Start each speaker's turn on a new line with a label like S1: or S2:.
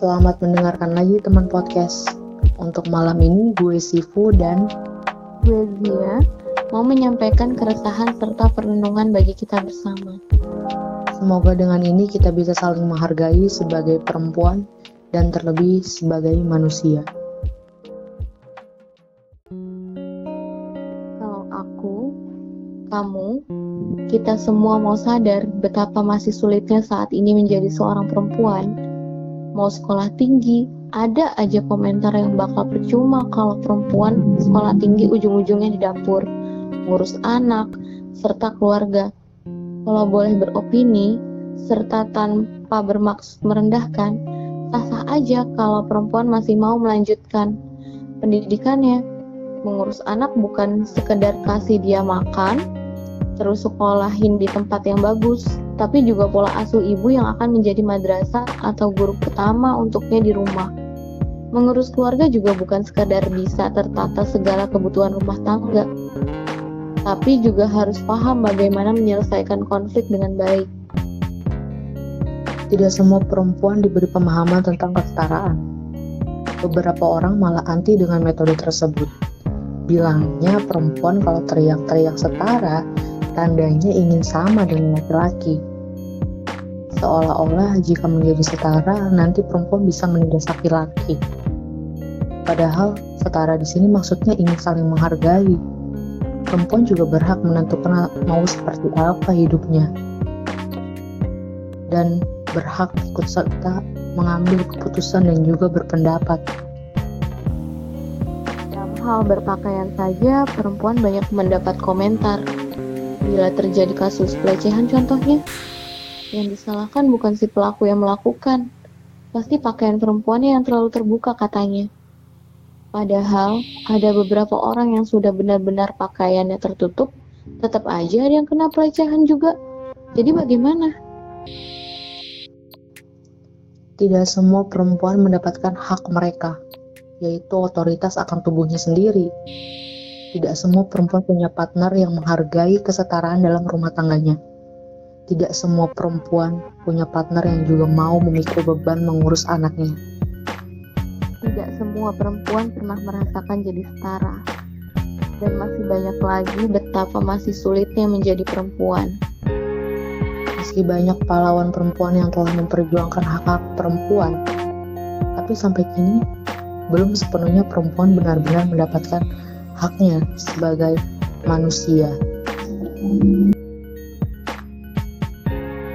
S1: Selamat mendengarkan lagi teman podcast. Untuk malam ini gue Sifu dan
S2: gue Zia mau menyampaikan keresahan serta perenungan bagi kita bersama.
S1: Semoga dengan ini kita bisa saling menghargai sebagai perempuan dan terlebih sebagai manusia.
S2: Kalau aku, kamu, kita semua mau sadar betapa masih sulitnya saat ini menjadi seorang perempuan. Mau sekolah tinggi, ada aja komentar yang bakal percuma kalau perempuan sekolah tinggi ujung-ujungnya di dapur, ngurus anak, serta keluarga. Kalau boleh beropini, serta tanpa bermaksud merendahkan, sah-sah aja kalau perempuan masih mau melanjutkan pendidikannya. Mengurus anak bukan sekedar kasih dia makan, terus sekolahin di tempat yang bagus, tapi juga pola asuh ibu yang akan menjadi madrasah atau guru pertama untuknya di rumah. Mengurus keluarga juga bukan sekadar bisa tertata segala kebutuhan rumah tangga, tapi juga harus paham bagaimana menyelesaikan konflik dengan baik.
S1: Tidak semua perempuan diberi pemahaman tentang kesetaraan. Beberapa orang malah anti dengan metode tersebut. Bilangnya perempuan kalau teriak-teriak setara tandanya ingin sama dengan laki-laki. Seolah-olah jika menjadi setara, nanti perempuan bisa menindas laki-laki. Padahal setara di sini maksudnya ingin saling menghargai. Perempuan juga berhak menentukan mau seperti apa hidupnya. Dan berhak ikut serta mengambil keputusan dan juga berpendapat.
S2: Dalam hal berpakaian saja, perempuan banyak mendapat komentar Bila terjadi kasus pelecehan contohnya, yang disalahkan bukan si pelaku yang melakukan, pasti pakaian perempuannya yang terlalu terbuka katanya. Padahal ada beberapa orang yang sudah benar-benar pakaiannya tertutup, tetap aja ada yang kena pelecehan juga. Jadi bagaimana?
S1: Tidak semua perempuan mendapatkan hak mereka, yaitu otoritas akan tubuhnya sendiri. Tidak semua perempuan punya partner yang menghargai kesetaraan dalam rumah tangganya. Tidak semua perempuan punya partner yang juga mau memikul beban mengurus anaknya.
S2: Tidak semua perempuan pernah merasakan jadi setara. Dan masih banyak lagi betapa masih sulitnya menjadi perempuan.
S1: Meski banyak pahlawan perempuan yang telah memperjuangkan hak-hak perempuan, tapi sampai kini belum sepenuhnya perempuan benar-benar mendapatkan haknya sebagai manusia.